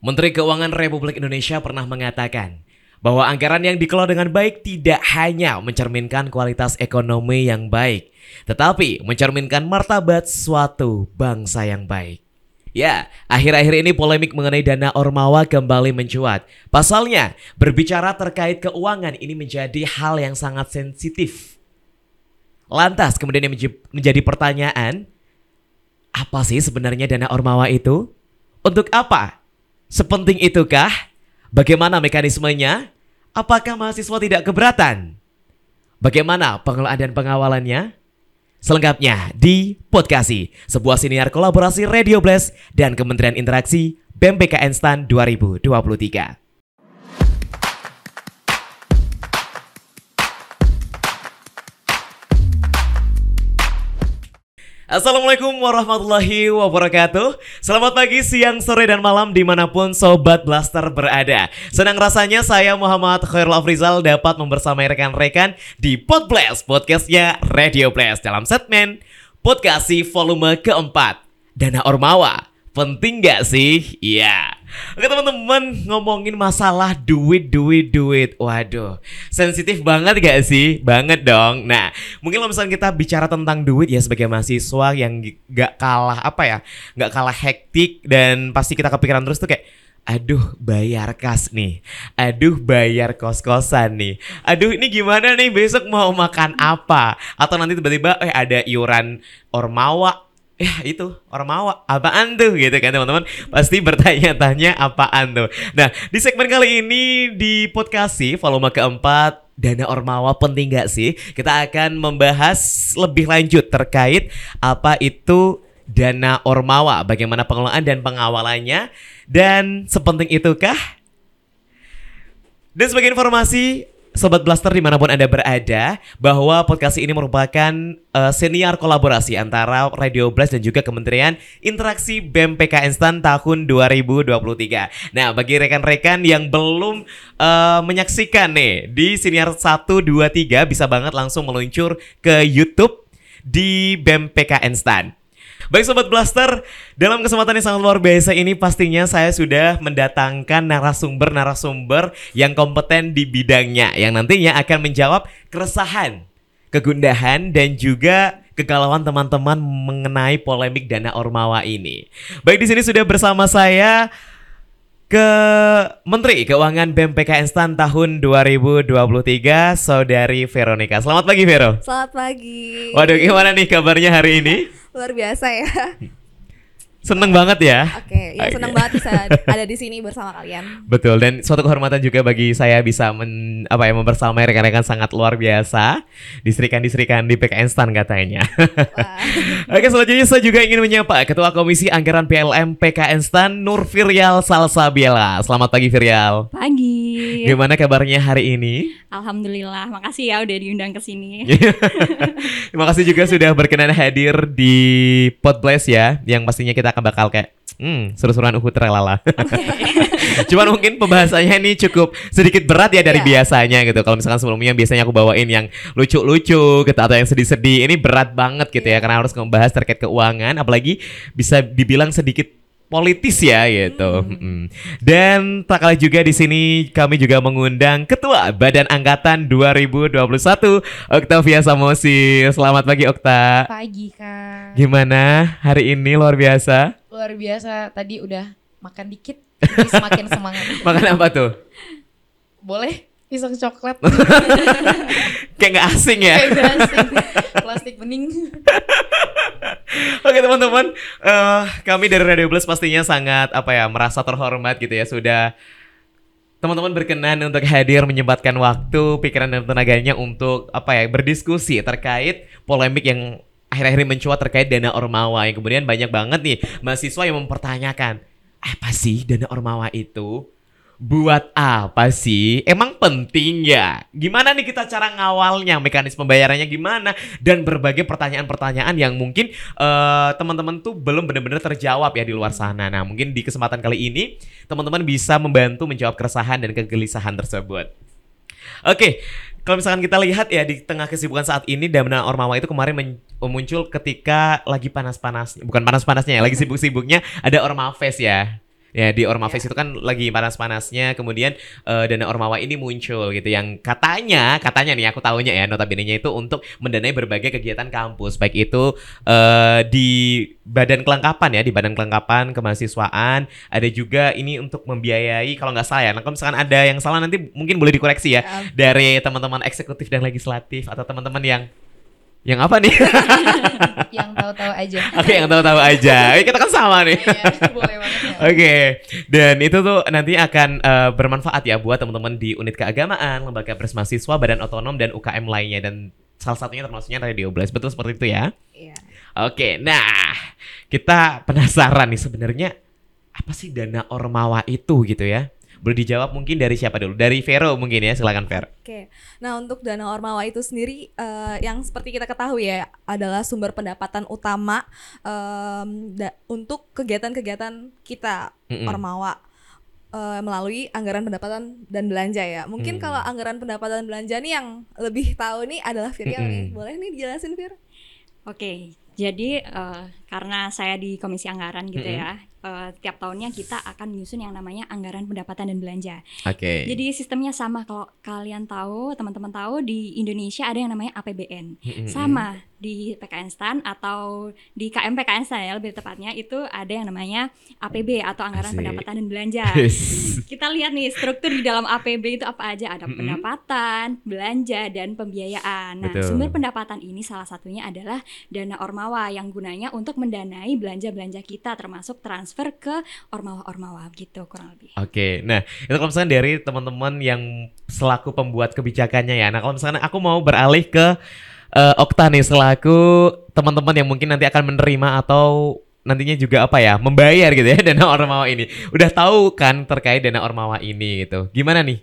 Menteri Keuangan Republik Indonesia pernah mengatakan bahwa anggaran yang dikelola dengan baik tidak hanya mencerminkan kualitas ekonomi yang baik, tetapi mencerminkan martabat suatu bangsa yang baik. Ya, akhir-akhir ini polemik mengenai dana Ormawa kembali mencuat. Pasalnya, berbicara terkait keuangan ini menjadi hal yang sangat sensitif. Lantas kemudian yang menjadi pertanyaan, apa sih sebenarnya dana Ormawa itu? Untuk apa? Sepenting itukah? Bagaimana mekanismenya? Apakah mahasiswa tidak keberatan? Bagaimana pengelolaan dan pengawalannya? Selengkapnya di Podcasti, sebuah siniar kolaborasi Radio Blast dan Kementerian Interaksi BMPKN STAN 2023. Assalamualaikum warahmatullahi wabarakatuh. Selamat pagi, siang, sore, dan malam di mana pun Sobat Blaster berada. Senang rasanya saya Muhammad Khairul Afrizal dapat membersamai rekan-rekan di Podblast Podcastnya Radio Blast dalam segmen Podcasti volume keempat. Dana Ormawa Penting gak sih? Iya Oke teman-teman ngomongin masalah duit duit duit. Waduh sensitif banget gak sih? Banget dong. Nah mungkin kalau misalnya kita bicara tentang duit ya sebagai mahasiswa yang gak kalah apa ya Gak kalah hektik dan pasti kita kepikiran terus tuh kayak Aduh bayar kas nih. Aduh bayar kos-kosan nih. Aduh ini gimana nih? Besok mau makan apa? Atau nanti tiba-tiba eh ada iuran ormawa ya itu orang mawa apaan tuh gitu kan teman-teman? Pasti bertanya-tanya apaan tuh. Nah di segmen kali ini di podcast sih volume keempat dana ormawa penting gak sih? Kita akan membahas lebih lanjut terkait apa itu dana ormawa bagaimana pengelolaan dan pengawalannya dan sepenting itukah? Dan sebagai informasi Sobat Blaster di mana pun Anda berada bahwa podcast ini merupakan uh, senior kolaborasi antara Radio Blast dan juga Kementerian Interaksi BEM PKN STAN tahun 2023. Nah, bagi rekan-rekan yang belum uh, menyaksikan nih di senior 1, 2, 3 bisa banget langsung meluncur ke YouTube di BEM PKN STAN. Baik Sobat Blaster, dalam kesempatan yang sangat luar biasa ini pastinya saya sudah mendatangkan narasumber-narasumber yang kompeten di bidangnya yang nantinya akan menjawab keresahan, kegundahan dan juga kegalauan teman-teman mengenai polemik dana Ormawa ini. Baik di sini sudah bersama saya ke Menteri Keuangan BMPKN STAN tahun 2023 Saudari Veronica. Selamat pagi Vero. Selamat pagi. Waduh gimana nih kabarnya hari ini? Luar biasa ya. Seneng banget ya. Oke, okay, ya seneng banget bisa ada di sini bersama kalian. Betul dan suatu kehormatan juga bagi saya bisa men, apa ya membersamai rekan-rekan sangat luar biasa. Diserikan-diserikan di PKN Stan katanya. Oke, selanjutnya saya juga ingin menyapa Ketua Komisi Anggaran PLM PKN Stan Nur Firial Salsabiela. Selamat pagi Firial. Pagi. Gimana kabarnya hari ini? Alhamdulillah. Makasih ya udah diundang ke sini. Terima kasih juga sudah berkenan hadir di Podblast ya yang pastinya kita akan bakal kayak Hmm, seru-seruan uhud relala. Cuman mungkin pembahasannya ini cukup sedikit berat ya dari yeah. biasanya gitu. Kalau misalkan sebelumnya biasanya aku bawain yang lucu-lucu gitu atau yang sedih-sedih. Ini berat banget gitu ya karena harus membahas terkait keuangan apalagi bisa dibilang sedikit politis ya gitu. Hmm. Dan tak kalah juga di sini kami juga mengundang Ketua Badan Angkatan 2021 Oktavia Samosi. Selamat pagi Okta. Pagi Kak. Gimana hari ini luar biasa? Luar biasa. Tadi udah makan dikit, jadi semakin semangat. makan apa tuh? Boleh pisang coklat. Kayak gak asing ya? Kayak gak asing. Plastik bening. Oke teman-teman, uh, kami dari Radio Plus pastinya sangat apa ya merasa terhormat gitu ya sudah teman-teman berkenan untuk hadir menyempatkan waktu, pikiran dan tenaganya untuk apa ya berdiskusi terkait polemik yang akhir-akhir ini mencuat terkait dana ormawa yang kemudian banyak banget nih mahasiswa yang mempertanyakan apa sih dana ormawa itu? Buat apa sih? Emang penting ya? Gimana nih kita cara ngawalnya, mekanisme pembayarannya gimana? Dan berbagai pertanyaan-pertanyaan yang mungkin uh, teman-teman tuh belum benar-benar terjawab ya di luar sana. Nah, mungkin di kesempatan kali ini teman-teman bisa membantu menjawab keresahan dan kegelisahan tersebut. Oke, kalau misalkan kita lihat ya di tengah kesibukan saat ini Dana Ormawa itu kemarin muncul ketika lagi panas-panas, bukan panas-panasnya ya, lagi sibuk-sibuknya ada Orma Fest ya Ya di Ormaves itu kan lagi panas-panasnya kemudian eh, dana Ormawa ini muncul gitu yang katanya katanya nih aku tahunya ya notabene-nya itu untuk mendanai berbagai kegiatan kampus baik itu eh, di badan kelengkapan ya di badan kelengkapan kemahasiswaan ada juga ini untuk membiayai kalau nggak salah ya nah, kalau misalkan ada yang salah nanti mungkin boleh dikoreksi ya Ya, dari teman-teman eksekutif dan legislatif atau teman-teman yang yang apa nih? yang tahu-tahu aja. Oke, yang tahu-tahu aja. Kita kan sama nih. Iya, boleh banget ya. Oke, dan itu tuh nanti akan eh, bermanfaat ya buat teman-teman di unit keagamaan, lembaga pers mahasiswa, badan otonom dan UKM lainnya dan salah satunya termasuknya Radio Blast. Betul seperti itu ya? Iya. Oke, nah kita penasaran nih sebenarnya apa sih dana ormawa itu gitu ya? Boleh dijawab mungkin dari siapa dulu? Dari Vero mungkin ya, silakan Ver. Oke, nah untuk dana ormawa itu sendiri eh, yang seperti kita ketahui ya adalah sumber pendapatan utama da- untuk kegiatan-kegiatan kita Mm-mm. ormawa eh, melalui anggaran pendapatan dan belanja ya. Mungkin Mm. kalau anggaran pendapatan belanja nih yang lebih tahu nih adalah Virial nih. Mm-mm. Boleh nih dijelasin Vir? Oke, jadi eh, karena saya di Komisi Anggaran gitu Mm-mm. ya, eh, tiap tahunnya kita akan menyusun yang namanya anggaran pendapatan dan belanja. Oke. Jadi sistemnya sama kalau kalian tahu, teman-teman tahu di Indonesia ada yang namanya APBN. Mm-mm. Sama di PKN STAN atau di KM PKN STAN ya lebih tepatnya itu ada yang namanya APB atau anggaran Asik. pendapatan dan belanja. Kita lihat nih struktur di dalam APB itu apa aja ada Mm-mm. pendapatan, belanja dan pembiayaan. Nah, Betul. sumber pendapatan ini salah satunya adalah dana ormawa yang gunanya untuk mendanai belanja-belanja kita termasuk transfer ke ormawa-ormawa gitu kurang lebih. Oke, nah itu kalau misalnya dari teman-teman yang selaku pembuat kebijakannya ya. Nah kalau misalnya aku mau beralih ke eh, Okta nih selaku teman-teman yang mungkin nanti akan menerima atau nantinya juga apa ya membayar gitu ya dana ormawa ini. Udah tahu kan terkait dana ormawa ini gitu. Gimana nih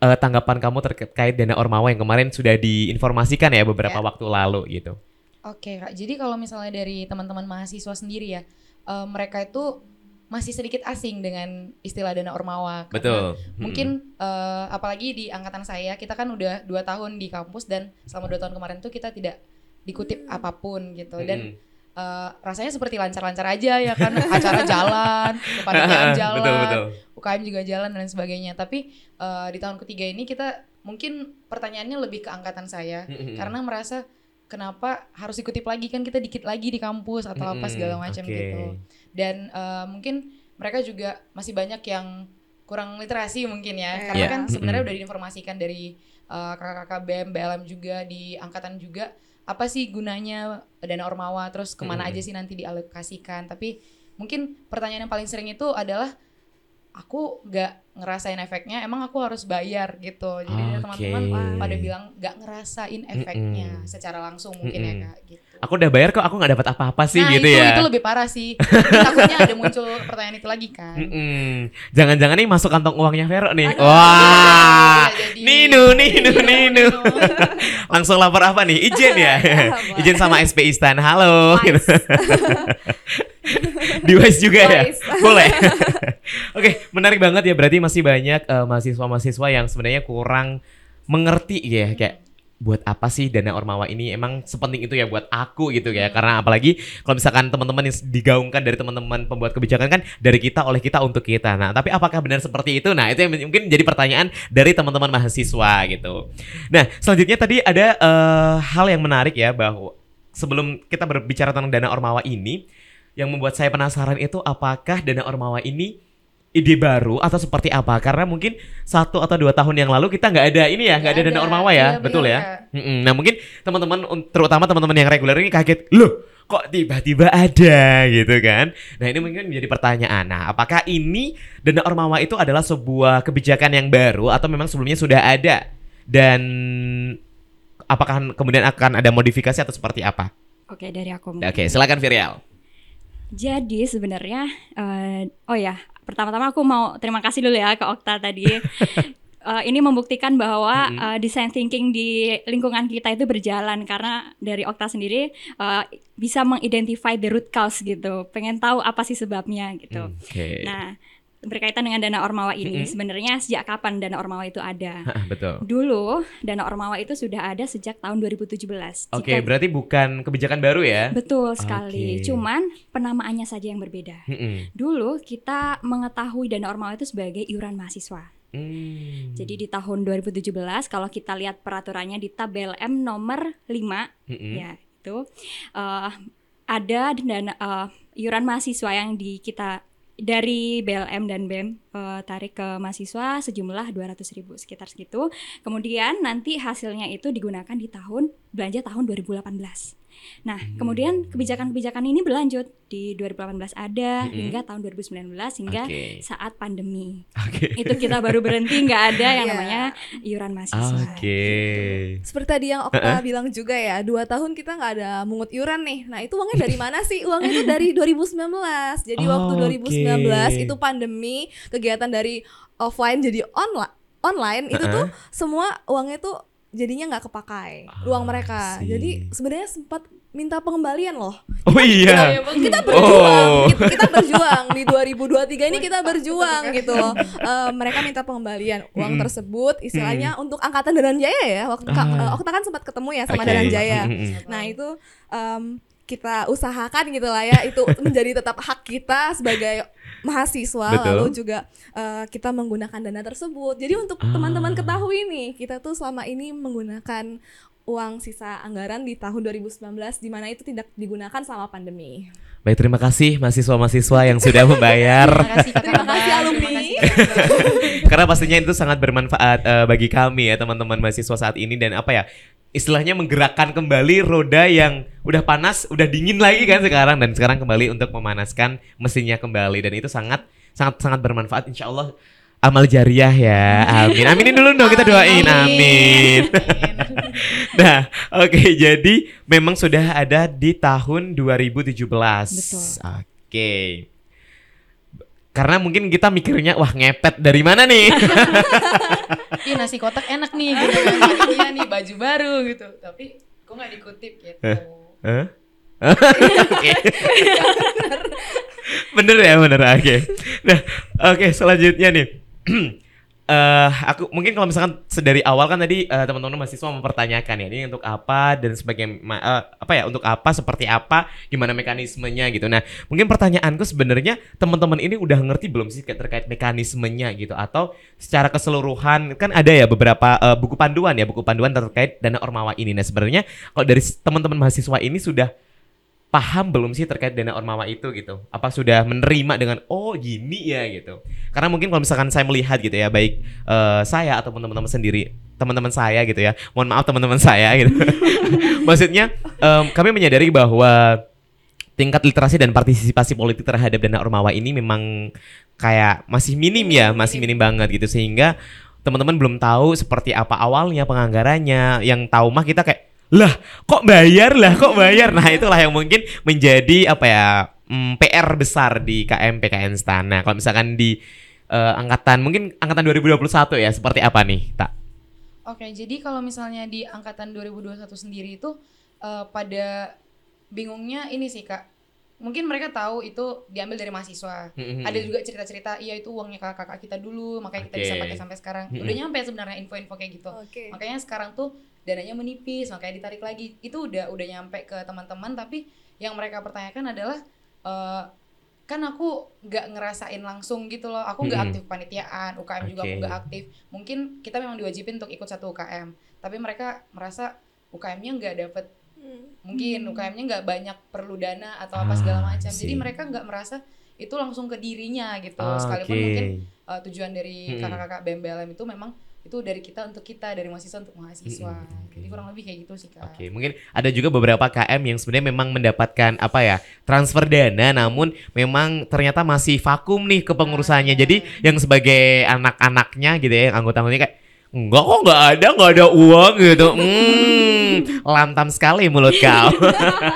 eh, tanggapan kamu terkait dana ormawa yang kemarin sudah diinformasikan ya beberapa Ya. waktu lalu gitu. Oke, Kak. Jadi kalau misalnya dari teman-teman mahasiswa sendiri ya, eh, mereka itu masih sedikit asing dengan istilah dana ormawa. karena Betul. Mungkin eh, apalagi di angkatan saya, kita kan udah dua tahun di kampus dan selama dua tahun kemarin tuh kita tidak dikutip apa pun gitu. Dan Mm-mm. eh, rasanya seperti lancar-lancar aja ya kan, acara jalan, kepanitiaan jalan, betul betul. UKM juga jalan dan sebagainya. Tapi eh, di tahun ketiga ini kita mungkin pertanyaannya lebih ke angkatan saya karena merasa kenapa harus dikutip lagi kan kita dikit lagi di kampus atau apa segala macam oke. gitu. Dan eh, mungkin mereka juga masih banyak yang kurang literasi mungkin ya Iya. karena Iya. kan sebenarnya udah diinformasikan dari eh, kakak-kakak BEM, BLM juga di angkatan juga apa sih gunanya dana ormawa terus ke mana aja sih nanti dialokasikan tapi mungkin pertanyaan yang paling sering itu adalah aku nggak ngerasain efeknya emang aku harus bayar gitu jadi Oke. teman-teman pada bilang nggak ngerasain efeknya Mm-mm. secara langsung mungkin ya Mm-mm. kak gitu Aku udah bayar kok, aku nggak dapat apa-apa sih nah gitu itu ya. itu lebih parah sih takutnya ada muncul pertanyaan itu lagi kan Mm-mm. Jangan-jangan nih masuk kantong uangnya Vero nih. Aduh, Wah. bisa jadi. Ninu, ninu, ninu. Langsung lapor apa nih? Izin ya. Izin sama SPI Stan. Halo. Gitu. Di Wise juga ya? Boleh. Oke, menarik banget ya. Berarti masih banyak eh, mahasiswa-mahasiswa yang sebenarnya kurang mengerti ya kayak buat apa sih dana ormawa ini? Emang sepenting itu ya buat aku gitu ya. Karena apalagi kalau misalkan teman-teman yang digaungkan dari teman-teman pembuat kebijakan kan dari kita oleh kita untuk kita. Nah tapi apakah benar seperti itu? Nah itu yang mungkin jadi pertanyaan dari teman-teman mahasiswa gitu. Nah selanjutnya tadi ada eh, hal yang menarik ya bahwa sebelum kita berbicara tentang dana ormawa ini yang membuat saya penasaran itu apakah dana ormawa ini ide baru atau seperti apa karena mungkin satu atau dua tahun yang lalu kita nggak ada ini ya nggak ada Nggak dana ada. ormawa Iya, ya betul benar, ya. Mm-mm. nah mungkin teman-teman terutama teman-teman yang reguler ini kaget loh kok tiba-tiba ada gitu kan nah ini mungkin menjadi pertanyaan nah apakah ini dana ormawa itu adalah sebuah kebijakan yang baru atau memang sebelumnya sudah ada dan apakah kemudian akan ada modifikasi atau seperti apa Oke, dari aku. oke silakan Virial Jadi sebenarnya eh, oh ya, pertama-tama aku mau terima kasih dulu ya ke Okta tadi. Eh, ini membuktikan bahwa Mm-mm. eh, design thinking di lingkungan kita itu berjalan karena dari Okta sendiri eh, bisa mengidentify the root cause gitu. Pengen tahu apa sih sebabnya gitu. oke Nah, berkaitan dengan dana ormawa ini. Mm-mm. Sebenarnya sejak kapan dana ormawa itu ada? Betul. Dulu dana ormawa itu sudah ada sejak tahun 2017. Oke, Jika- berarti bukan kebijakan baru ya? betul sekali. Oke. Cuman penamaannya saja yang berbeda. Mm-mm. Dulu kita mengetahui dana ormawa itu sebagai iuran mahasiswa. Hmm. Jadi di tahun 2017 kalau kita lihat peraturannya di tabel M nomor 5 Mm-mm. ya itu eh, ada dana eh, iuran mahasiswa yang di kita dari BLM dan BEM eh, tarik ke mahasiswa sejumlah 200.000 sekitar segitu. Kemudian nanti hasilnya itu digunakan di tahun belanja tahun 2018. Nah, Hmm. kemudian kebijakan-kebijakan ini berlanjut di 2018 ada Mm-mm. hingga tahun 2019 hingga Oke. saat pandemi. Oke. Itu kita baru berhenti nggak ada yang Iya. namanya iuran mahasiswa. Oke. Seperti tadi yang Okta bilang juga ya, dua tahun kita nggak ada mungut iuran nih. Nah itu uangnya dari mana sih? Uangnya itu dari 2019. Jadi waktu Oh, 2019 oke. itu pandemi, kegiatan dari offline jadi online, online itu tuh semua uangnya tuh jadinya nggak kepakai uang mereka. see. Jadi sebenarnya sempat minta pengembalian loh. Oh iya. Kita berjuang, Oh. kita, kita berjuang di 2023 ini kita berjuang gitu. Eh, mereka minta pengembalian uang tersebut istilahnya untuk angkatan Danan Jaya ya. Waktu Kak- Ah. eh, Okta kan sempat ketemu ya sama Oke. Danan Jaya. Nah, itu em, kita usahakan gitu lah ya itu menjadi tetap hak kita sebagai mahasiswa Betul. lalu juga eh, kita menggunakan dana tersebut. Jadi untuk Ah. teman-teman ketahui nih, kita tuh selama ini menggunakan uang sisa anggaran di tahun 2019 di mana itu tidak digunakan selama pandemi. Baik, terima kasih mahasiswa-mahasiswa yang sudah membayar. Terima kasih Terima kasih, alumni. Karena pastinya itu sangat bermanfaat eh, bagi kami ya teman-teman mahasiswa saat ini. Dan apa ya istilahnya menggerakkan kembali roda yang udah panas, udah dingin lagi kan sekarang. Dan sekarang kembali untuk memanaskan mesinnya kembali. Dan itu sangat sangat sangat bermanfaat. Insya Allah amal jariah ya. Amin. Aminin dulu dong kita doain. Amin. nah oke. Jadi memang sudah ada di tahun 2017 Betul. oke karena mungkin kita mikirnya wah ngepet dari mana nih Ih nasi kotak enak nih gitu kan. Jadinya nih baju baru gitu. Tapi kok nggak dikutip gitu. Hah? Oke. bener ya bener oke nah oke selanjutnya nih Eh, aku mungkin kalau misalkan sedari awal kan tadi eh, teman-teman mahasiswa mempertanyakan ya ini untuk apa dan sebagai ma- eh, apa ya untuk apa seperti apa gimana mekanismenya gitu. Nah mungkin pertanyaanku sebenarnya teman-teman ini udah ngerti belum sih terkait mekanismenya gitu? Atau secara keseluruhan kan ada ya beberapa eh, buku panduan ya buku panduan terkait dana ormawa ini. Nah sebenarnya kalau dari teman-teman mahasiswa ini sudah paham belum sih terkait dana ormawa itu gitu? Apa sudah menerima dengan oh gini ya gitu? Karena mungkin kalau misalkan saya melihat gitu ya, baik eh, saya atau teman-teman sendiri, teman-teman saya gitu ya. Mohon maaf teman-teman saya gitu. Maksudnya em, kami menyadari bahwa tingkat literasi dan partisipasi politik terhadap dana ormawa ini memang kayak masih minim ya, masih minim banget gitu sehingga teman-teman belum tahu seperti apa awalnya penganggarannya. Yang tahu mah kita kayak lah kok bayar lah kok bayar. Nah itulah yang mungkin menjadi apa ya mm, PR besar di KM PKN Stan. Nah kalau misalkan di eh, angkatan mungkin angkatan 2021 ya seperti apa nih tak? Oke, jadi kalau misalnya di angkatan 2021 sendiri itu eh, pada bingungnya ini sih kak. Mungkin mereka tahu itu diambil dari mahasiswa. Mm-mm. Ada juga cerita-cerita, iya itu uangnya kakak-kakak kita dulu, makanya kita Oke. bisa pakai sampai sekarang. Mm-mm. Udah nyampe sebenarnya info-info kayak gitu. Oke. Makanya sekarang tuh dananya menipis, makanya ditarik lagi. Itu udah udah nyampe ke teman-teman, tapi yang mereka pertanyakan adalah eh, kan aku nggak ngerasain langsung gitu loh. Aku nggak Mm-mm. aktif panitiaan, UKM juga aku nggak aktif. Mungkin kita memang diwajibin untuk ikut satu UKM, tapi mereka merasa UKM-nya nggak dapet Hmm. mungkin UKM-nya nggak banyak perlu dana atau apa segala Ah, macam. Jadi mereka nggak merasa itu langsung ke dirinya gitu. Ah, Sekalipun oke. mungkin uh, tujuan dari Mm-mm. kakak-kakak BMBLM itu memang itu dari kita untuk kita, dari mahasiswa untuk mahasiswa. Mm-mm, oke. Jadi kurang lebih kayak gitu sih kak. Oke, mungkin ada juga beberapa KM yang sebenarnya memang mendapatkan apa ya transfer dana, namun memang ternyata masih vakum nih kepengurusannya. Jadi yang sebagai anak-anaknya gitu ya, yang anggota-anggotanya kayak enggak kok nggak ada nggak ada uang gitu. Hmm, lantam sekali mulut kau.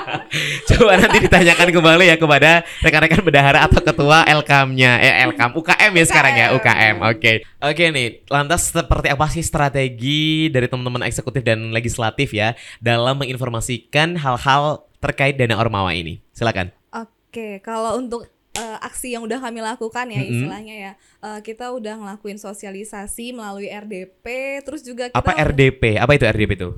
Coba nanti ditanyakan kembali ya kepada rekan-rekan bendahara atau ketua LKM-nya, eh LKM UKM ya sekarang ya UKM. Oke, oke nih. Lantas seperti apa sih strategi dari teman-teman eksekutif dan legislatif ya dalam menginformasikan hal-hal terkait dana ormawa ini? Silakan. Oke, kalau untuk eh, aksi yang udah kami lakukan ya Mm-mm. istilahnya ya. Eh, kita udah ngelakuin sosialisasi melalui RDP, terus juga kita Apa RDP? Apa itu RDP itu?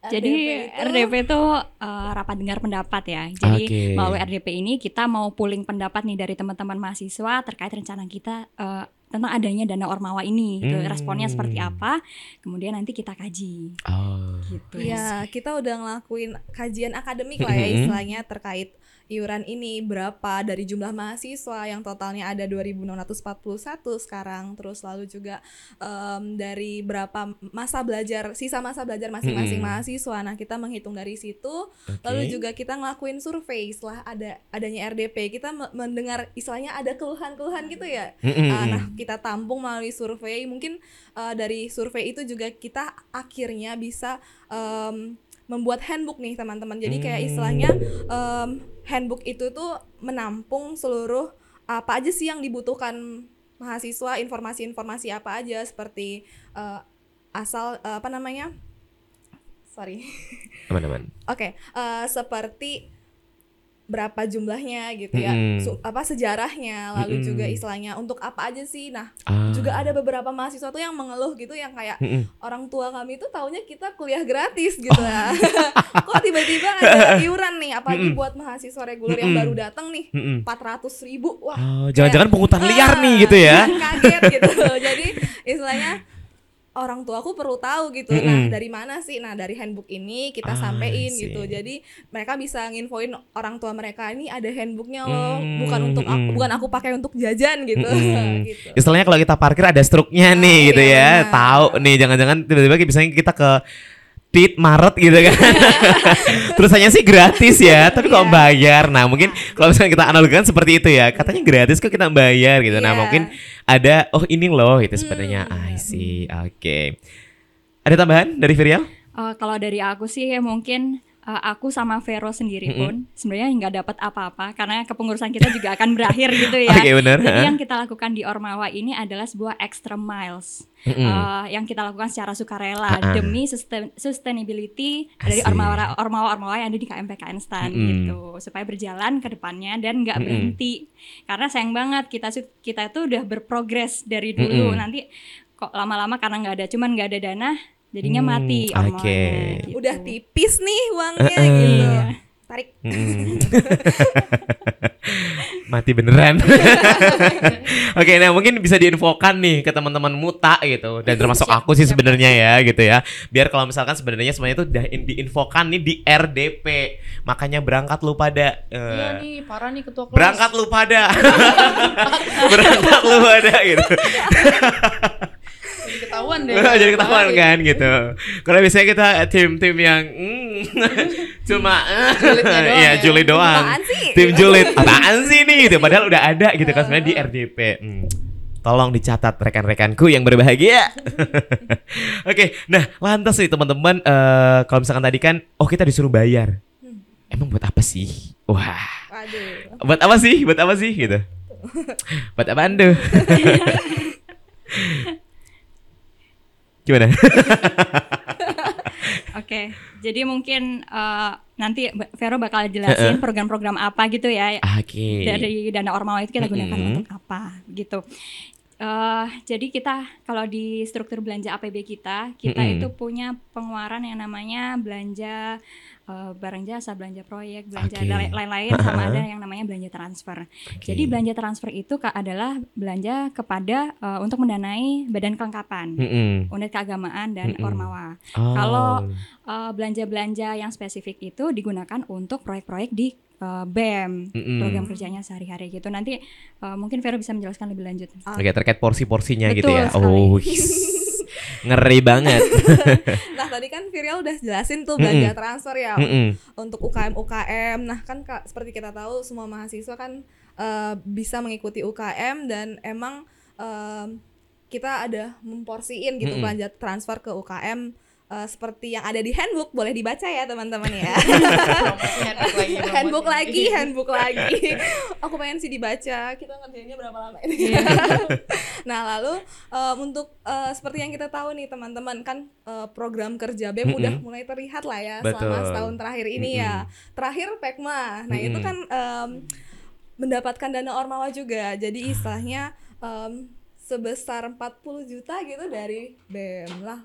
Jadi itu- RDP itu uh, rapat dengar pendapat ya. Jadi Oke. melalui RDP ini kita mau pooling pendapat nih dari teman-teman mahasiswa terkait rencana kita uh, tentang adanya dana ormawa ini. Gitu. Hmm. Responnya seperti apa? Kemudian nanti kita kaji. Oh. Gitu. Iya, kita udah ngelakuin kajian akademik lah ya istilahnya terkait iuran ini berapa dari jumlah mahasiswa yang totalnya ada 2641 sekarang terus lalu juga em, dari berapa masa belajar sisa masa belajar masing-masing Mm-mm. mahasiswa. Nah, kita menghitung dari situ Oke. Lalu juga kita ngelakuin survei setelah ada adanya RDP, kita me- mendengar istilahnya ada keluhan-keluhan gitu ya. Mm-mm. Uh, nah, kita tampung melalui survei. Mungkin uh, dari survei itu juga kita akhirnya bisa em, membuat handbook nih teman-teman. Jadi kayak Hmm. istilahnya em, handbook itu tuh menampung seluruh apa aja sih yang dibutuhkan mahasiswa, informasi-informasi apa aja seperti uh, asal uh, apa namanya? Sorry. Aman-aman. Oke, eh, seperti berapa jumlahnya gitu ya. Su- apa sejarahnya, lalu Mm-mm. juga istilahnya untuk apa aja sih. Nah, Ah. juga ada beberapa mahasiswa tuh yang mengeluh gitu, yang kayak Mm-mm. orang tua kami tuh taunya kita kuliah gratis gitu ya. Kok tiba-tiba ada iuran nih, apalagi Mm-mm. buat mahasiswa reguler yang Mm-mm. baru datang nih, Mm-mm. 400 ribu, wah. Oh, jangan-jangan pungutan liar ah, nih gitu ya. Kaget gitu. Jadi istilahnya orang tuaku perlu tahu gitu. Mm-mm. Nah, dari mana sih? Nah, dari handbook ini kita Ah, sampein see. gitu. Jadi mereka bisa nginfoin orang tua mereka ini ada handbooknya loh, Hmm, bukan untuk aku, mm-mm. bukan aku pakai untuk jajan gitu. Mm-mm. gitu. Istilahnya kalau kita parkir ada struknya nih Ah, gitu iya, ya. benar. Tahu nih jangan-jangan tiba-tiba misalnya kita ke Tit Maret gitu kan. Terus hanya sih gratis ya, tapi kok Iya. bayar. Nah, mungkin kalau misalnya kita analogikan seperti itu ya. Katanya gratis kok kita bayar gitu. Nah, Iya. mungkin ada oh ini loh itu sebenarnya. Hmm, I see. Oke. Ada tambahan dari Virial? Uh, kalau dari aku sih mungkin uh, aku sama Vero sendiri pun sebenarnya nggak dapat apa-apa karena kepengurusan kita juga akan berakhir gitu ya. Oke, benar. Jadi yang kita lakukan di Ormawa ini adalah sebuah extra miles Mm-mm. uh, yang kita lakukan secara sukarela Ha-ha. demi sustain- sustainability dari Asik. Ormawa Ormawa yang ada di KMPKN STAN Mm-mm. gitu supaya berjalan ke depannya dan nggak Mm-mm. berhenti karena sayang banget kita kita itu udah berprogres dari dulu Mm-mm. nanti kok lama-lama karena nggak ada cuman nggak ada dana jadinya Hmm, mati oke. Ormawanya, gitu. Udah tipis nih uangnya Eh-eh. gitu. Iya. Tarik. Mm-mm. Mati beneran. Oke, nah mungkin bisa diinfokan nih ke teman-teman muta gitu dan termasuk aku sih sebenarnya ya gitu ya. Biar kalau misalkan sebenarnya semuanya itu diinfokan nih di RDP. Makanya berangkat lu pada eh, Iya nih, parah nih ketua kelas. berangkat lu pada. berangkat lu pada gitu. Jadi ketahuan deh. Jadi ketahuan kan gitu. Karena biasanya kita tim-tim yang mm, cuma doang Iya, ya. julid doang. Tim julid. Apaan sih nih gitu. Padahal udah ada gitu kan sebenarnya di RDP. Hmm. Tolong dicatat rekan-rekanku yang berbahagia. Oke, nah lantas nih teman-teman eh, kalau misalkan tadi kan oh kita disuruh bayar. Emang buat apa sih? Wah, Waduh. buat apa sih? Buat apa sih gitu? buat apaan tuh? Gimana? Oke, jadi mungkin uh, nanti Vero bakal jelasin program-program apa gitu ya Oke. dari dana ormawa itu kita gunakan Mm-mm. untuk apa gitu. Eh, jadi kita kalau di struktur belanja APB kita, kita Mm-mm. itu punya pengeluaran yang namanya belanja eh, barang jasa, belanja proyek, belanja Oke. dan lain-lain sama ada yang namanya belanja transfer. Oke. Jadi belanja transfer itu adalah belanja kepada eh, untuk mendanai badan kelengkapan, Mm-mm. unit keagamaan dan Mm-mm. ormawa. Oh. Kalau Eh, belanja-belanja yang spesifik itu digunakan untuk proyek-proyek di eh, BEM Mm-mm. program kerjanya sehari-hari gitu. Nanti eh, mungkin Vero bisa menjelaskan lebih lanjut. Oke, terkait porsi-porsinya gitu ya. sekali. Oh, ngeri banget. Nah, tadi kan Virial udah jelasin tuh belanja transfer ya Mm-mm. untuk UKM UKM. Nah, kan Kak, seperti kita tahu semua mahasiswa kan eh, bisa mengikuti UKM dan emang em, kita ada memporsiin gitu Mm-mm. belanja transfer ke UKM eh, seperti yang ada di handbook boleh dibaca ya teman-teman ya. Handbook lagi. handbook lagi, handbook lagi. Aku pengen sih dibaca. Kita ngerjainnya berapa lama ini? Iya. nah, lalu em, untuk eh, seperti yang kita tahu nih teman-teman kan eh, program kerja BEM Mm-mm. udah mulai terlihat lah ya selama Betul. setahun terakhir ini ya. Mm-mm. Terakhir Pekma. Nah, itu Mm-mm. kan em, mendapatkan dana ormawa juga. Jadi istilahnya em, sebesar 40 juta gitu dari BEM lah.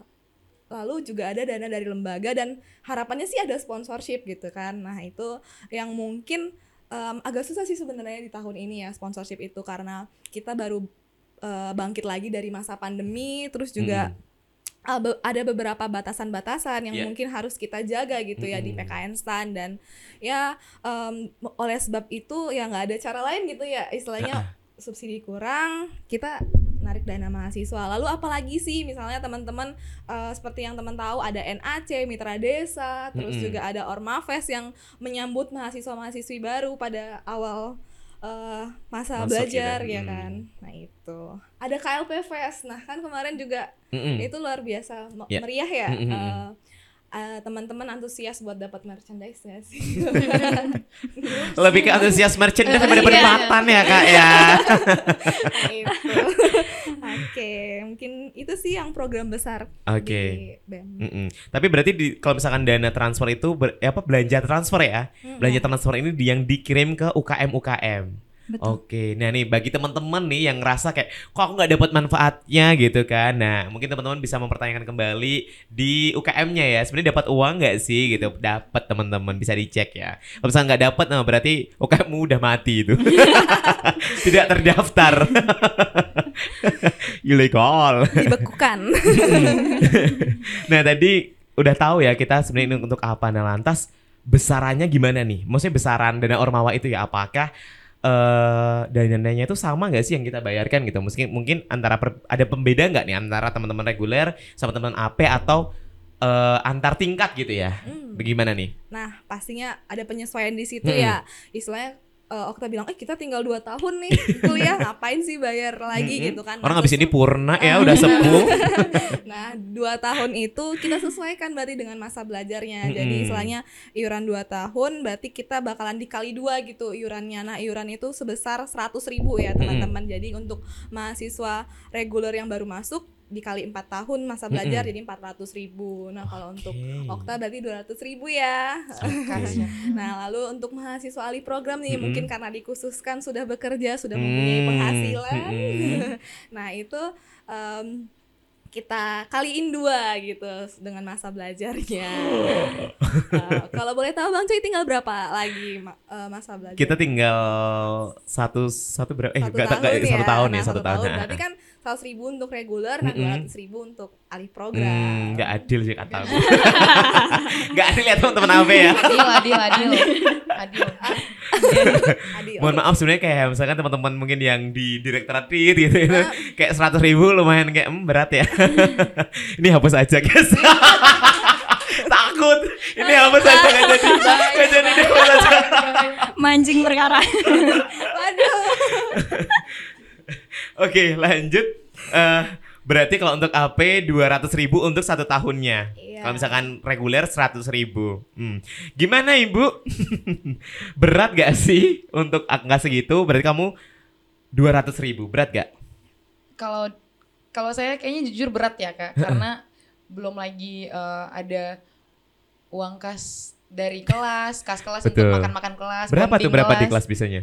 Lalu juga ada dana dari lembaga dan harapannya sih ada sponsorship gitu kan. Nah, itu yang mungkin em, agak susah sih sebenarnya di tahun ini ya sponsorship itu karena kita baru eh, bangkit lagi dari masa pandemi terus juga uh, be- ada beberapa batasan-batasan yang Iya. mungkin harus kita jaga gitu ya di Mm-mm. PKN STAN dan ya em, oleh sebab itu ya nggak ada cara lain gitu ya istilahnya subsidi kurang kita narik dana mahasiswa lalu apalagi sih misalnya teman-teman eh, seperti yang teman tahu ada NAC Mitra Desa terus Mm-mm. juga ada Ormafes yang menyambut mahasiswa-mahasiswi baru pada awal eh, masa Masuk belajar gitu. ya Hmm. kan nah itu ada KLP Fest nah kan kemarin juga Mm-mm. itu luar biasa Ya. meriah ya Mm, mm, mm. Eh, eh, teman-teman antusias buat dapat merchandise nggak sih Lebih ke antusias merchandise daripada Iya. penikmatan ya kak ya. Nah, itu oke mungkin itu sih yang program besar Oke. di BEM Mm-mm. Tapi berarti di, kalau misalkan dana transfer itu ber- eh, apa belanja transfer ya? Mm-mm. Belanja transfer ini yang dikirim ke UKM UKM. Betul. Oke, nah nih bagi teman-teman nih yang ngerasa kayak kok aku nggak dapat manfaatnya? gitu kan, nah mungkin teman-teman bisa mempertanyakan kembali di UKM-nya ya, sebenarnya dapat uang nggak sih? Gitu? Dapat teman-teman. Bisa dicek ya. Kalau misalnya nggak dapat, nah berarti UKM-mu udah mati itu, tidak terdaftar, ilegal. dibekukan. Nah tadi udah tahu ya kita sebenarnya ini untuk apa. Nah lantas besarannya gimana nih? Maksudnya besaran dana ormawa itu ya apakah eh dananya itu sama nggak sih yang kita bayarkan gitu mungkin mungkin antara per- ada pembeda nggak nih antara teman-teman reguler sama teman AP atau eh, antar tingkat gitu ya Hmm. bagaimana nih nah pastinya ada penyesuaian di situ Mm-mm. ya istilahnya eh, Okta bilang eh kita tinggal 2 tahun nih kuliah ngapain sih bayar lagi gitu kan orang Nah, habis ini purna ya udah sepuh Nah, dua tahun itu kita sesuaikan berarti dengan masa belajarnya. Jadi istilahnya iuran dua tahun berarti kita bakalan dikali dua gitu iurannya. Nah, iuran itu sebesar 100.000 ribu ya teman-teman. Jadi untuk mahasiswa reguler yang baru masuk dikali empat tahun masa belajar Mm-mm. jadi 400.000 ribu. Nah, kalau untuk. Okta berarti 200.000 ribu ya. Kasih. Nah, lalu untuk mahasiswa ahli program nih Mm-mm. mungkin karena dikhususkan sudah bekerja, sudah mempunyai Hmm, penghasilan. mm-mm. nah, itu em, kita kaliin dua gitu dengan masa belajarnya. Eh, kalau boleh tahu Bang Cuy tinggal berapa lagi ma- eh, masa belajar? kita tinggal satu satu berapa eh satu nggak tahun, nggak, ya. satu tahun nah, ya satu, tahun, Nah, Berarti kan 100 ribu untuk reguler, nah Mm-mm. 200 ribu untuk ahli Hmm, program. nggak adil sih kata gue. Nggak adil ya teman-teman AB ya. Adil, adil, adil. Adil. Adil. Mohon maaf sebenarnya kayak misalkan teman-teman mungkin yang di direktorat gitu, gitu Ah. kayak seratus ribu lumayan kayak hmm, berat ya. Ini hapus aja guys. Takut. Ini hapus aja nggak jadi. Nggak jadi ini hapus aja. Mancing perkara. Waduh. Oke lanjut. Eh berarti kalau untuk AP 200 ribu untuk satu tahunnya. Iya. Kalau misalkan reguler 100 ribu. Hmm. Gimana ibu? Berat gak sih untuk angka segitu? Berarti kamu 200 ribu. Berat gak? Kalau kalau saya kayaknya jujur berat ya kak, karena belum lagi eh, ada uang kas dari kelas, kas kelas Betul. untuk makan-makan kelas. Berapa tuh berapa di kelas bisanya?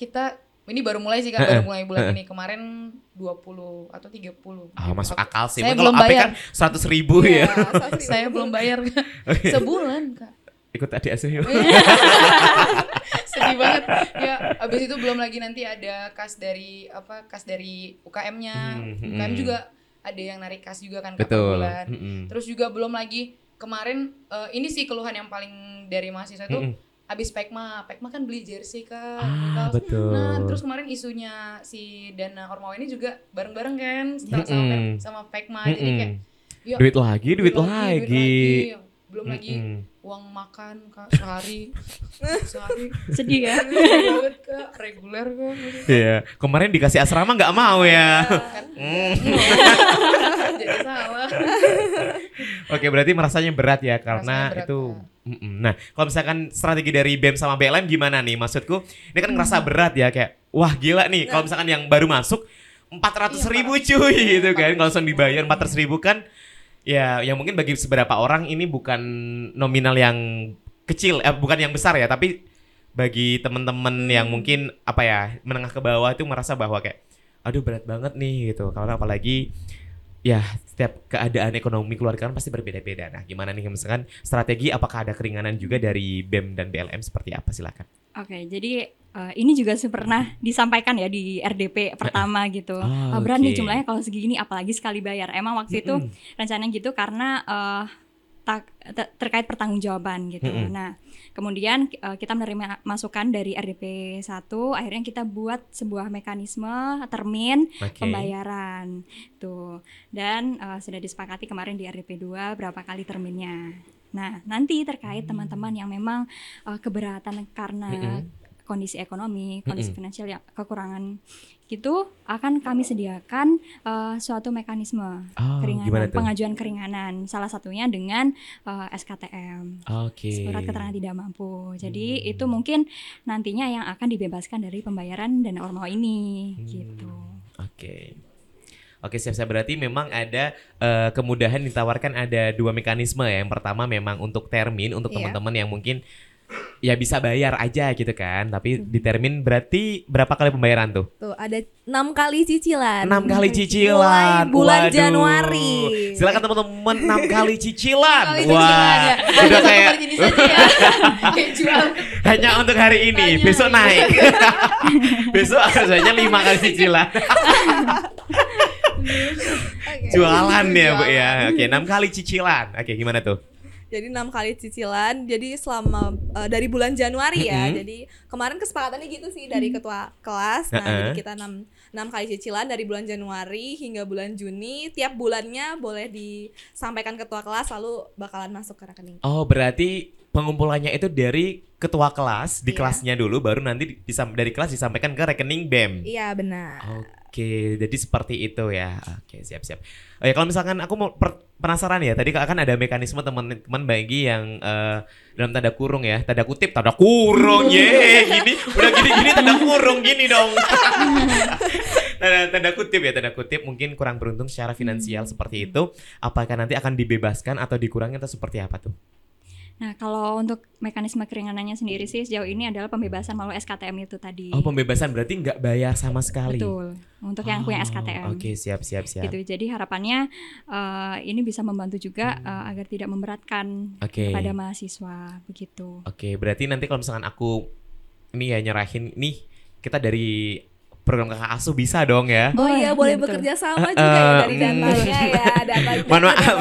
Kita ini baru mulai sih kak, baru mulai bulan ini. Kemarin 20 atau 30. Ah masuk Aku- akal sih. Saya belum bayar. kan 100 ribu Iya, ya. 100.000. Saya belum bayar Kak. sebulan kak. Ikut adik asuh yuk. Sedih banget. Ya, abis itu belum lagi nanti ada kas dari apa? Kas dari UKM-nya. Hmm, UKM hmm. juga ada yang narik kas juga kan Betul. bulan. Mm-mm. Terus juga belum lagi kemarin eh, ini sih keluhan yang paling dari mahasiswa itu Mm-mm. Habis Pekma. Pekma kan beli jersey Kak. Ah, kaos. betul. Nah, terus kemarin isunya si Dana Ormawa ini juga bareng-bareng kan sama sama, Mm-mm. Pek- sama Pekma. Jadi Mm-mm. kayak ya, duit lagi, duit, lagi. Belum lagi Mm-mm. uang makan Kak sehari. sehari. Sedih ya. banget Kak, reguler Kak. Iya, kemarin dikasih asrama nggak mau ya. Kan Hmm. jadi salah. Oke, berarti merasanya berat ya karena berat, itu. Mm-mm. Nah, kalau misalkan strategi dari BEM sama BLM gimana nih? Maksudku, ini kan ngerasa Hmm. berat ya kayak, wah gila nih. Kalau misalkan yang baru masuk 400 ribu cuy gitu kan. Kalau langsung dibayar 400 ribu kan, ya yang mungkin bagi beberapa orang ini bukan nominal yang kecil, eh, bukan yang besar ya, tapi bagi teman-teman yang mungkin apa ya menengah ke bawah itu merasa bahwa kayak aduh berat banget nih gitu. Karena apalagi ya setiap keadaan ekonomi keluarga kan pasti berbeda-beda. Nah, gimana nih misalkan strategi apakah ada keringanan juga dari BEM dan BLM seperti apa silakan. Oke, jadi eh, ini juga pernah disampaikan ya di RDP pertama gitu. Ah, Eh, oke. jumlahnya kalau segini apalagi sekali bayar. Emang waktu itu Mm-mm. rencananya gitu karena te- terkait pertanggungjawaban gitu. Mm-mm. Nah, kemudian eh, kita menerima masukan dari RDP 1, akhirnya kita buat sebuah mekanisme termin Oke. pembayaran tuh. Dan eh, sudah disepakati kemarin di RDP 2 berapa kali terminnya. Nah, nanti terkait teman-teman yang memang eh, keberatan karena Mm-mm. Kondisi ekonomi, kondisi Mm-mm. finansial yang kekurangan gitu akan kami sediakan eh, suatu mekanisme Oh, keringanan pengajuan keringanan salah satunya dengan eh, SKTM Oke. surat keterangan tidak mampu jadi Hmm. itu mungkin nantinya yang akan dibebaskan dari pembayaran dana ormawa ini Hmm. gitu Oke. Oke siap-siap berarti memang ada eh, kemudahan ditawarkan ada dua mekanisme ya. Yang pertama memang untuk termin untuk Iya. teman-teman yang mungkin ya bisa bayar aja gitu kan. Tapi di termin berarti berapa kali pembayaran tuh? Tuh ada enam kali cicilan. Enam kali Mulai cicilan. bulan Waduh. Januari. Silakan teman-teman enam kali cicilan. Kali Wah, cicilan ya. udah kayak ya. Kayak hanya untuk hari ini. Hanya Besok naik. Besok harusnya lima kali cicilan. Oke. Jualan ya bu ya. Oke enam kali cicilan. Oke gimana tuh? Jadi enam kali cicilan. Jadi selama eh, dari bulan Januari ya. Mm-mm. Jadi kemarin kesepakatannya gitu sih dari ketua kelas. Nah, Heeh. jadi kita enam enam kali cicilan dari bulan Januari hingga bulan Juni. Tiap bulannya boleh disampaikan ketua kelas lalu bakalan masuk ke rekening. Oh, berarti pengumpulannya itu dari ketua kelas di Iya. kelasnya dulu baru nanti disam- dari kelas disampaikan ke rekening BEM. Iya benar. Oke, jadi seperti itu ya. Oke, siap-siap. Oh ya, kalau misalkan aku mau per- penasaran ya, tadi kan ada mekanisme teman-teman bagi yang eh, dalam tanda kurung ya, tanda kutip, tanda kurung, ye, gini, udah gini-gini tanda kurung gini dong. tanda, tanda kutip ya, tanda kutip mungkin kurang beruntung secara finansial seperti itu. Apakah nanti akan dibebaskan atau dikurangi atau seperti apa tuh? Nah kalau untuk mekanisme keringanannya sendiri sih sejauh ini adalah pembebasan melalui SKTM itu tadi Oh, pembebasan berarti nggak bayar sama sekali. betul untuk yang punya Oh, SKTM Oke, siap, siap, siap. gitu. Jadi harapannya eh, ini bisa membantu juga eh, agar tidak memberatkan Oke. kepada mahasiswa begitu. Oke, berarti nanti kalau misalkan aku ini ya nyerahin nih kita dari program kakak asuh bisa dong ya. Oh iya boleh betul. bekerja sama juga ya Eh, dari mm. datanya ya data Mohon maaf,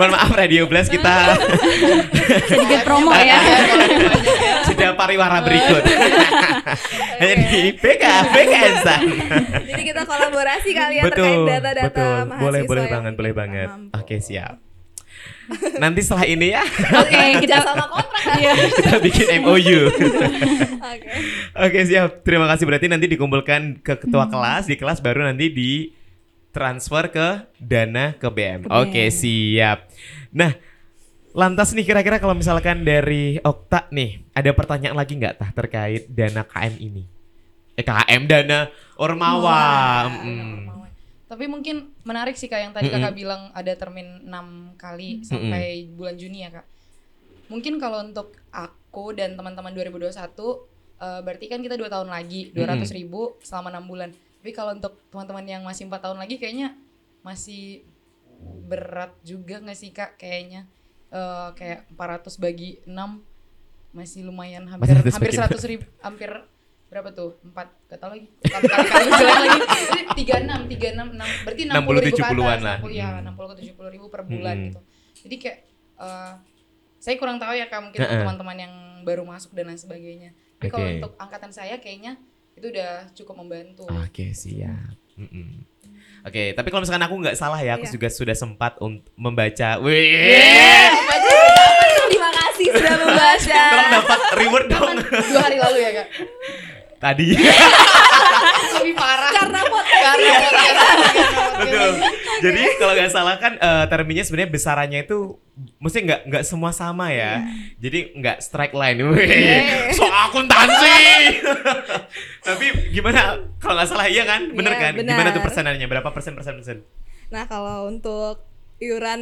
mohon maaf Radio Blast kita Sedikit promo ya. sudah pariwara berikut. Hanya di PK, PK. Jadi kita kolaborasi kali ya betul, terkait data-data betul. mahasiswa Boleh, boleh yang banget, boleh banget. Oke, siap. Nanti setelah ini ya Oke, kita sama kontrak ya. kita bikin MOU. Oke. Oke siap, terima kasih. Berarti nanti dikumpulkan ke ketua kelas, di kelas baru nanti di transfer ke dana ke BM. Ke BM. Oke siap. Nah, lantas nih kira-kira kalau misalkan dari Okta nih, ada pertanyaan lagi nggak tah terkait dana KM ini? Eh KM dana Ormawa. Mm. Tapi mungkin menarik sih kak yang tadi Mm-mm. kakak bilang ada termin 6 kali sampai bulan Juni ya kak. Mungkin kalau untuk aku dan teman-teman 2021 eh, berarti kan kita dua tahun lagi 200 ribu selama enam bulan. Tapi kalau untuk teman-teman yang masih empat tahun lagi kayaknya masih berat juga nggak sih kak kayaknya Eh, kayak 400 bagi 6 masih lumayan hampir 400 hampir bagi 100 ribu hampir berapa tuh empat gak tau lagi tiga enam tiga enam enam berarti enam 60, puluh ribu ke 70-an atas lah. 60, ya Hmm. enam puluh ke tujuh puluh ribu per bulan Hmm. gitu jadi kayak eh, saya kurang tahu ya kak mungkin teman-teman yang baru masuk dan lain sebagainya tapi kalau Oke. untuk angkatan saya kayaknya itu udah cukup membantu Oke siap. Mm-mm. Oke, tapi kalau misalkan aku nggak salah ya, aku Iya. juga sudah sempat untuk membaca. Wih, Terima kasih sudah membaca. tolong dapat reward dong. dua hari lalu ya kak Tadi. lebih parah Karena podcast karena podcast. Betul. Jadi kalau nggak salah kan eh, terminnya sebenarnya besarannya itu mesti nggak nggak semua sama ya. Jadi nggak strike line. Wih, so akuntansi. Tapi gimana kalau nggak salah iya kan? Bener Iya, kan? Gimana tuh persenannya? Berapa persen persen persen? Nah kalau untuk iuran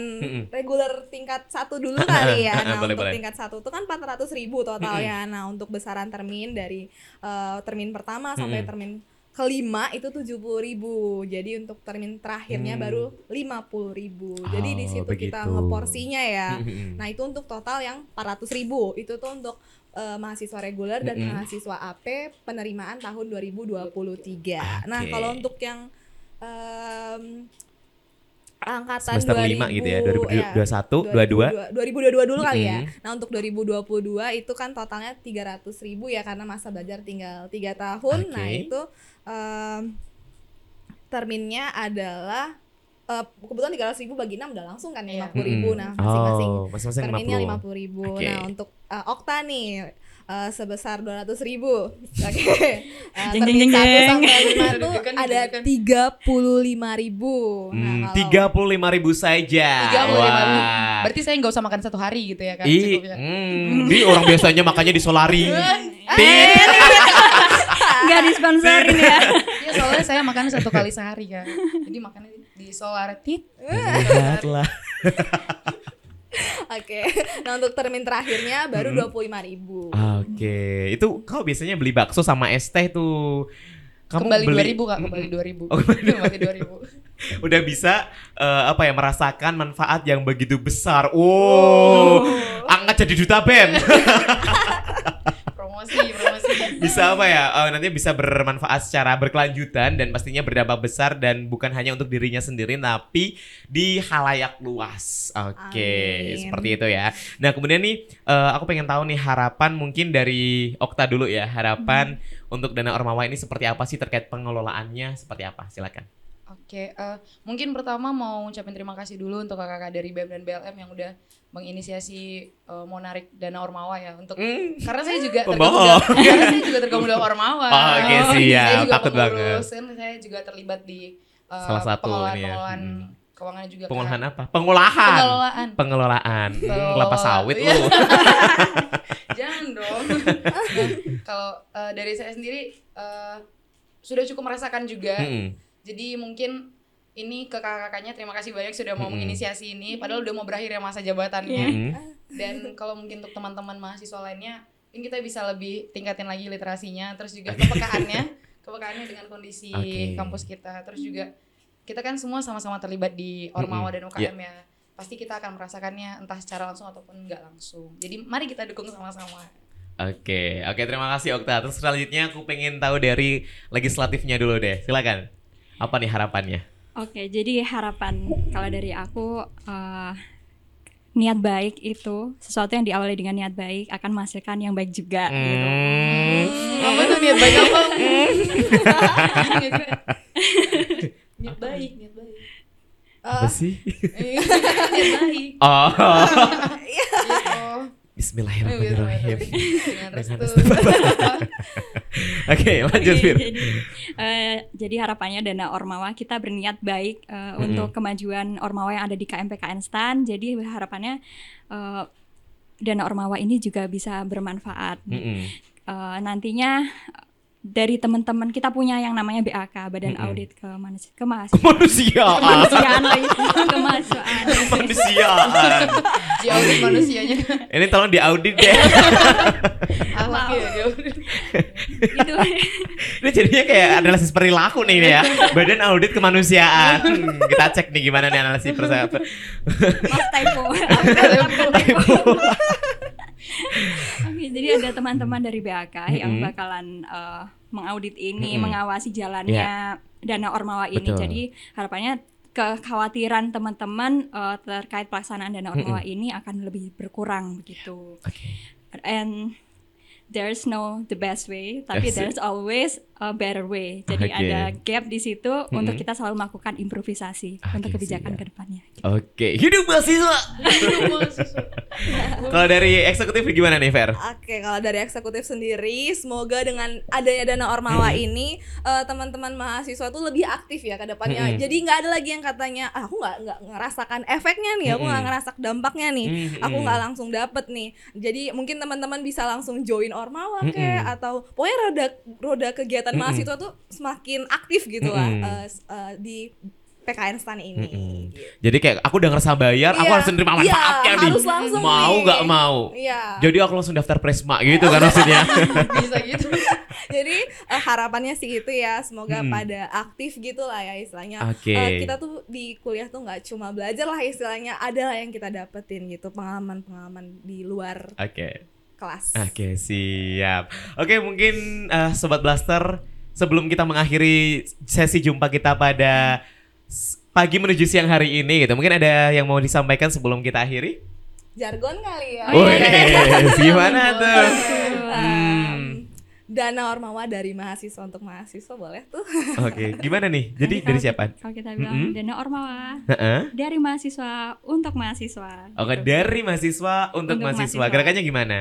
reguler tingkat satu dulu kali ya. Nah Boleh, untuk boleh. tingkat satu itu kan 400 ribu totalnya. Nah untuk besaran termin dari eh, termin pertama sampai termin kelima itu 70 ribu. Jadi untuk termin terakhirnya Hmm. baru 50 ribu. Jadi di Oh, situ kita begitu. ngeporsinya ya. Nah itu untuk total yang 400 ribu itu tuh untuk eh, mahasiswa reguler dan Mm-mm. mahasiswa AP penerimaan tahun 2023. Nah Oke. kalau untuk yang em, angkatan Semester 2000, lima gitu ya, ya, 2021, 22. 2022 dulu kali ya. Mm-mm. Nah untuk 2022 itu kan totalnya 300 ribu ya karena masa belajar tinggal tiga tahun. Nah Oke. itu em, terminnya adalah eh, kebetulan 300 ribu bagi 6 udah langsung kan ya 50 ribu. Mm-mm. Nah masing-masing Oh, terminnya 50. 50 ribu. Oke. Nah untuk eh, Okta nih eh, sebesar 200 ribu. Oke. Eh, Jeng, termin jeng, jeng, 1 jeng. sampai 5 tuh Deg-degan, ada deg-degan. 35 ribu. Hmm, Nah, tiga puluh lima ribu saja. 35 ribu. Wah. Berarti saya nggak usah makan satu hari gitu ya kan? Ih, cukupnya. hmm, di orang biasanya makannya di Solari. Eh, Tit. Nggak disponsorin ya. Iya soalnya saya makan satu kali sehari kan. Jadi makannya di, di solar tit. Hebat lah. Oke. Nah untuk termin terakhirnya baru 25 ribu. Oke, itu kau biasanya beli bakso sama es teh tuh. Kamu kembali beli 2000 Kak, kembali 2000. Oh, kembali kembali 2000. udah bisa eh, apa ya merasakan manfaat yang begitu besar. Wow, angkat jadi duta BEM. Promosi, promosi. Bisa apa ya? eh, nanti bisa bermanfaat secara berkelanjutan dan pastinya berdampak besar dan bukan hanya untuk dirinya sendiri tapi di halayak luas. Oke, Amin. seperti itu ya. Nah, kemudian nih eh, aku pengen tahu nih harapan mungkin dari Okta dulu ya. Harapan untuk dana Ormawa ini seperti apa sih terkait pengelolaannya seperti apa? Silakan. Oke, eh, mungkin pertama mau ngucapin terima kasih dulu untuk kakak-kakak dari BEM dan BLM yang udah menginisiasi eh, mau narik dana Ormawa ya untuk Hmm. karena saya juga tergabung karena saya juga tergabung dalam Ormawa. Oh, oke, saya siap. juga Takut pengurus, kan saya juga terlibat di eh, Salah satu pengelolaan, ini ya. pengelolaan Hmm. keuangan juga. Pengolahan apa? Pengolahan. Pengelolaan. Pengelolaan. Hmm, Pengelola- kelapa sawit Iya. lu. Jangan dong. Nah, Kalau eh, dari saya sendiri eh, sudah cukup merasakan juga. Mm-mm. Jadi mungkin ini ke kakak-kakaknya terima kasih banyak sudah mau Mm-mm. menginisiasi ini. Padahal udah mau berakhir ya masa jabatannya. Iya. Mm-mm. Dan kalau mungkin untuk teman-teman mahasiswa lainnya, ini kita bisa lebih tingkatin lagi literasinya, terus juga kepekaannya, kepekaannya dengan kondisi Oke. kampus kita. Terus juga kita kan semua sama-sama terlibat di Ormawa Mm-mm. dan UKM ya. Pasti kita akan merasakannya entah secara langsung ataupun enggak langsung. Jadi mari kita dukung sama-sama. Oke, oke terima kasih Okta. Terus selanjutnya aku pengen tahu dari legislatifnya dulu deh. Silakan. Apa nih harapannya? Oke, jadi harapan kalau dari aku eh, niat baik itu sesuatu yang diawali dengan niat baik akan menghasilkan yang baik juga gitu. Hmm. Apa tuh niat baik apa? niat baik, niat baik. Apa Eh, sih? Eh, niat baik. Oh. Gitu. Bismillahirrahmanirrahim. Dengan Dengan restu. Oke, lanjut Oke, Fir. jadi, eh, jadi harapannya dana Ormawa kita berniat baik eh, untuk kemajuan Ormawa yang ada di KMPKN STAN. Jadi harapannya eh, dana Ormawa ini juga bisa bermanfaat. Mm-mm. Eh, nantinya dari teman-teman kita punya yang namanya BAK Badan Mm-mm. Audit Kemanusiaan Kemahasiswaan Kemanusiaan. kemanusiaan lagi kemahasiswaan Kemanusiaan. Diaudit manusianya. Ini tolong diaudit deh. Akhlaknya ya gitu Ini jadinya kayak analisis perilaku nih ini ya. Badan audit kemanusiaan. Hmm, kita cek nih gimana nih analisis persa- maaf typo Oke, jadi ada teman-teman dari BAK yang Mm-mm. bakalan eh, mengaudit ini, Mm-mm. mengawasi jalannya dana Ormawa ini. Betul. Jadi harapannya kekhawatiran teman-teman eh, terkait pelaksanaan dana Ormawa ini akan lebih berkurang begitu. Oke. And there's no the best way, tapi there's always a better way. Jadi Oke. ada gap di situ untuk Mm-mm. kita selalu melakukan improvisasi untuk Oke, kebijakan siap. ke depannya. Oke, hidup mahasiswa. Kalau dari eksekutif gimana nih, Fer? Oke, kalau dari eksekutif sendiri, semoga dengan adanya dana Ormawa ini eh, teman-teman mahasiswa tuh lebih aktif ya ke depannya. Mm-mm. Jadi nggak ada lagi yang katanya, ah, aku nggak nggak ngerasakan efeknya nih, aku nggak ngerasak dampaknya nih, Mm-mm. aku nggak langsung dapet nih. Jadi mungkin teman-teman bisa langsung join Ormawa kayak Mm-mm. atau pokoknya roda roda kegiatan Mm-mm. mahasiswa tuh semakin aktif gitu lah Mm-mm. eh, s- eh, di PKN Stan ini. Mm-mm. Gitu. Jadi kayak aku udah ngerasa bayar, aku Iya, harus menerima iya, manfaatnya nih. harus langsung mau nggak mau. Iya. Jadi aku langsung daftar Presma gitu kan maksudnya. bisa gitu Jadi eh, harapannya sih itu ya, semoga Hmm. pada aktif gitu lah ya istilahnya. Oke. Eh, kita tuh di kuliah tuh nggak cuma belajar lah istilahnya, ada lah yang kita dapetin gitu pengalaman-pengalaman di luar Oke. Kelas. Oke, siap. Oke, mungkin eh, sobat Blaster sebelum kita mengakhiri sesi jumpa kita pada pagi menuju siang hari ini gitu. Mungkin ada yang mau disampaikan sebelum kita akhiri? Jargon kali ya. Oh, Wih, iya. gimana tuh? Hmm. Dana Ormawa dari mahasiswa untuk mahasiswa boleh tuh. Oke, gimana nih? Jadi Nanti dari kalau- siapa? Kalau kita bilang Mm-mm. dana ormawa Heeh. dari mahasiswa untuk mahasiswa. Oke, gitu. dari mahasiswa untuk, Untuk mahasiswa. mahasiswa. Gerakannya gimana?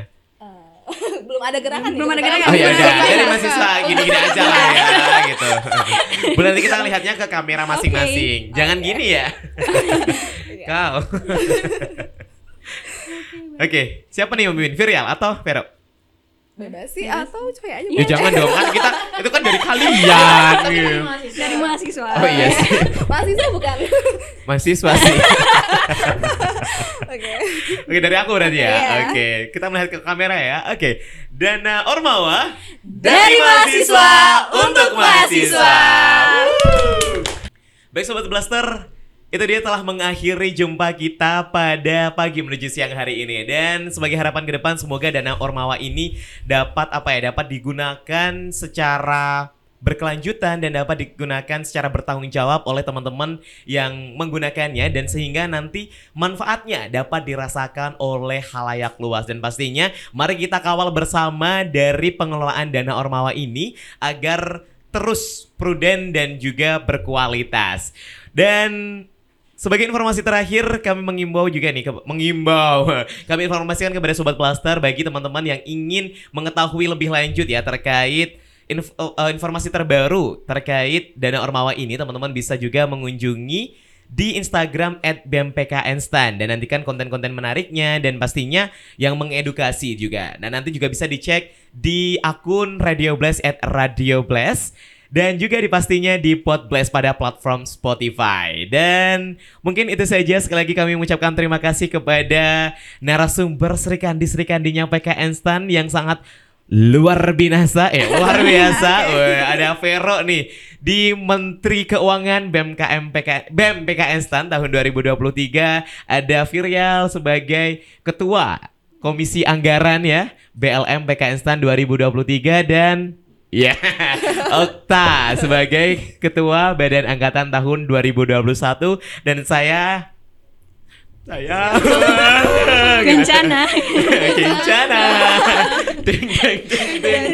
Belum ada gerakan nih, Belum ada gerakan. Oh ya udah, Iya. dari mahasiswa gini-gini aja lah ya gitu. Bu nanti kita lihatnya ke kamera masing-masing. Jangan gini ya. Kau. Oke, siapa nih yang memimpin? Virial atau Vero? Bebas sih atau coy aja. Ya jangan dong, kan kita itu kan dari kalian. gitu. Dari mahasiswa. Oh iya sih, Mahasiswa bukan. mahasiswa sih. Oke. Oke, dari aku berarti ya. Iya. Oke, kita melihat ke kamera ya. Oke. Dana Ormawa Dari mahasiswa untuk mahasiswa. Wuh. Baik sobat Blaster, itu dia telah mengakhiri jumpa kita pada pagi menuju siang hari ini. Dan sebagai harapan ke depan semoga dana Ormawa ini dapat apa ya dapat digunakan secara berkelanjutan dan dapat digunakan secara bertanggung jawab oleh teman-teman yang menggunakannya. Dan sehingga nanti manfaatnya dapat dirasakan oleh halayak luas. Dan pastinya mari kita kawal bersama dari pengelolaan dana Ormawa ini agar terus pruden dan juga berkualitas. Dan sebagai informasi terakhir kami mengimbau juga nih mengimbau kami informasikan kepada sobat Plaster bagi teman-teman yang ingin mengetahui lebih lanjut ya terkait inf- eh, informasi terbaru terkait Dana Ormawa ini teman-teman bisa juga mengunjungi di Instagram @bmpknstan dan nantikan konten-konten menariknya dan pastinya yang mengedukasi juga. Dan nanti juga bisa dicek di akun Radio Blast Radio Blast dan juga dipastinya di Podblast pada platform Spotify. Dan mungkin itu saja. Sekali lagi kami mengucapkan terima kasih kepada narasumber Sri Kandi Sri Kandinya PKN Stan yang sangat luar binasa eh luar biasa. Weh, ada Vero nih di Menteri Keuangan BMKM PK, BEM PKN Stan tahun 2023 ada Virial sebagai ketua Komisi Anggaran ya BLM PKN Stan 2023 dan ya Okta sebagai ketua Badan Angkatan tahun 2021 dan saya saya Kencana. Kencana. Ding ding ding ding.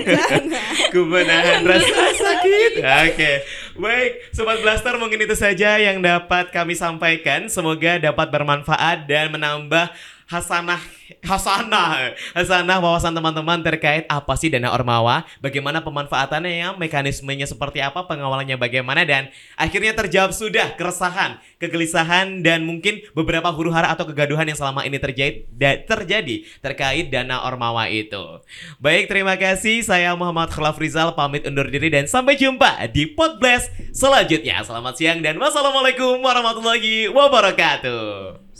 Ku menahan rasa sakit. Oke. Baik, Sobat Blaster mungkin itu saja yang dapat kami sampaikan. Semoga dapat bermanfaat dan menambah hasanah hasanah hasanah wawasan teman-teman terkait apa sih dana ormawa, bagaimana pemanfaatannya ya, mekanismenya seperti apa, pengawalannya bagaimana dan akhirnya terjawab sudah keresahan, kegelisahan dan mungkin beberapa huru-hara atau kegaduhan yang selama ini terjadi terjadi terkait dana ormawa itu. Baik, terima kasih. Saya Muhammad Khalaf Rizal pamit undur diri dan sampai jumpa di Podblast selanjutnya. Selamat siang dan wassalamualaikum warahmatullahi wabarakatuh.